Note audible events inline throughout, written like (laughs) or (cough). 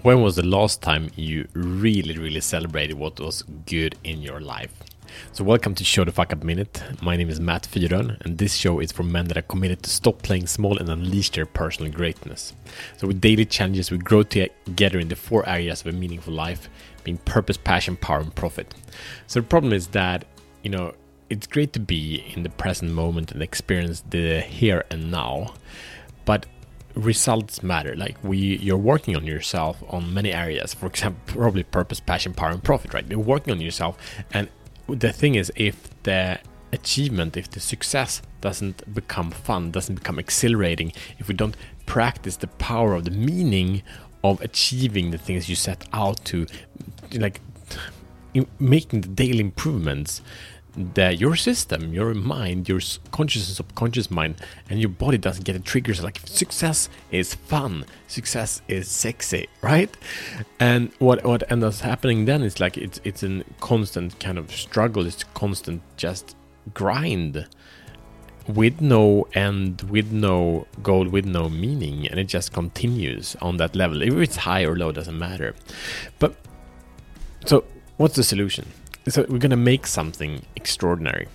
When was the last time you really, really celebrated what was good in your life? So, welcome to Show the Fuck Up Minute. My name is Matt Fyrön, and this show is for men that are committed to stop playing small and unleash their personal greatness. So, with daily challenges, we grow together in the four areas of a meaningful life being purpose, passion, power, and profit. So, the problem is that, you know, it's great to be in the present moment and experience the here and now, but results matter. Like we you're working on yourself on many areas. For example (laughs) probably purpose passion power and profit right? You're working on yourself. And the thing is if the achievement if the success doesn't become fun doesn't become exhilarating if we don't practice the power of the meaning of achieving the things you set out to like (sighs) making the daily improvements that your system, your mind, your conscious and subconscious mind, and your body doesn't get the triggers. Like success is fun, success is sexy, right? And what what ends up happening then is like it's it's a constant kind of struggle. It's constant just grind with no end, with no goal, with no meaning, and it just continues on that level. If it's high or low, doesn't matter. But so, what's the solution? So we're gonna make something extraordinary.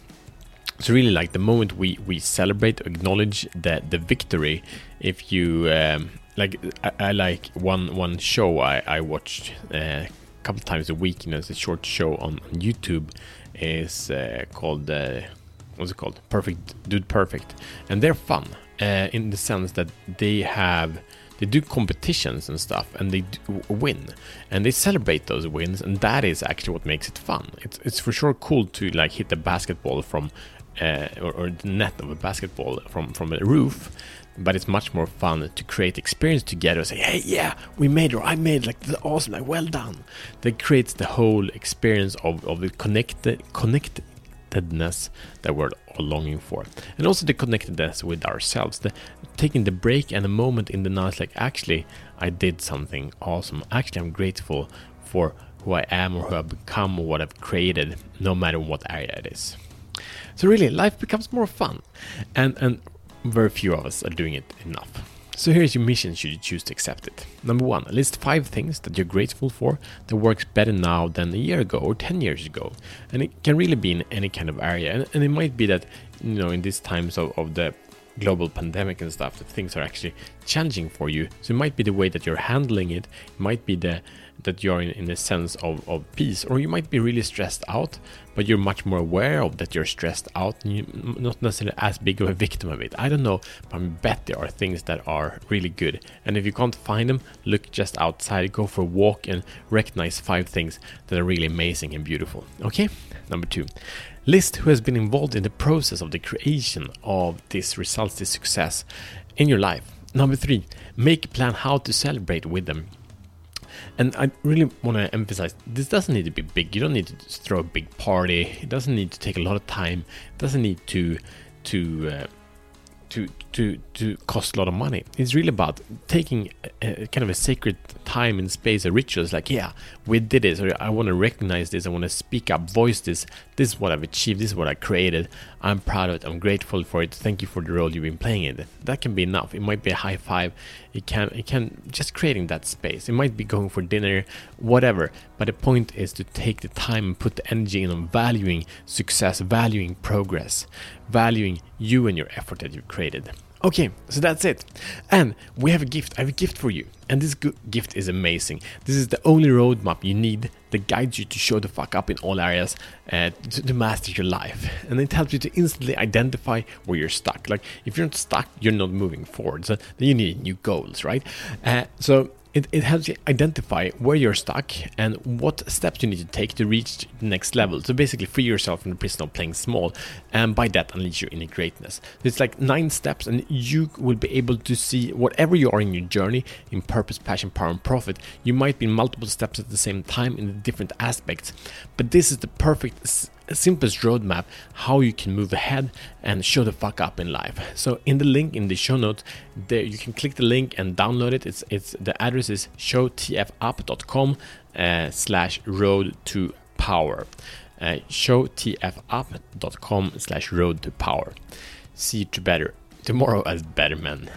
So really, like the moment we we celebrate, acknowledge that the victory. If you um, like, I, I, like one one show I I watched uh, a couple times a week. You know, it's a short show on, on YouTube. is uh, called uh, what's it called? Perfect Dude Perfect, and they're fun uh, in the sense that they have they do competitions and stuff and they win. And they celebrate those wins and that is actually what makes it fun. It's, it's for sure cool to like hit the basketball from uh, or, or, the net of a basketball from from a roof but it's much more fun to create experience together say hey yeah we made or i made like awesome like well done. That creates the whole experience of, of the connected connected connectedness that we're all longing for. And also the connectedness with ourselves, the taking the break and a moment in the it's like actually I did something awesome. Actually, I'm grateful for who I am or who I've become or what I've created, no matter what area it is. So really, life becomes more fun, and and very few of us are doing it enough. So here's your mission should you choose to accept it. Number one, list five things that you're grateful for that works better now than a year ago or 10 years ago. And it can really be in any kind of area. And, and it might be that, you know, in these times of, of the global pandemic and stuff, that things are actually challenging for you. So it might be the way that you're handling it, it might be the that you're in, in a sense of, of peace, or you might be really stressed out, but you're much more aware of that you're stressed out and you're not necessarily as big of a victim of it. I don't know, but I bet there are things that are really good. And if you can't find them, look just outside, go for a walk, and recognize five things that are really amazing and beautiful. Okay, number two. List who has been involved in the process of the creation of this results, this success in your life. Number three, make a plan how to celebrate with them. And I really want to emphasize this doesn't need to be big. You don't need to throw a big party. It doesn't need to take a lot of time. It doesn't need to to uh, to to to cost a lot of money. It's really about taking kind of a sacred time and space, a ritual. It's like, yeah, we did this, or I want to recognize this. I want to speak up, voice this. This is what I've achieved. This is what I created. I'm proud of it. I'm grateful for it. Thank you for the role you've been playing in it. That can be enough. It might be a high five. It can it can just creating that space. It might be going for dinner, whatever. But the point is to take the time and put the energy in on valuing success, valuing progress, valuing you and your effort that you've created. Okay, so that's it. And we have a gift. I have a gift for you. And this gift is amazing. This is the only roadmap you need that guides you to show the fuck up in all areas uh, to, to, master your life. And it helps you to instantly identify where you're stuck. Like if you're not stuck, you're not moving forward. So then you need new goals, right? Uh, so it, it helps you identify where you're stuck and what steps you need to take to reach the next level. So basically, free yourself from the prison of playing small, and by that, unleash your inner greatness. It's like nine steps, and you will be able to see whatever you are in your journey in purpose, passion, power, and profit. You might be in multiple steps at the same time in different aspects, but this is the perfect simplest roadmap how you can move ahead and show the fuck up in life. So in the link in the show notes, there you can click the link and download it. It's it's the address is showtfup.com uh, slash road to power. Uh, showtfup.com slash road to power. See you to better tomorrow as better men.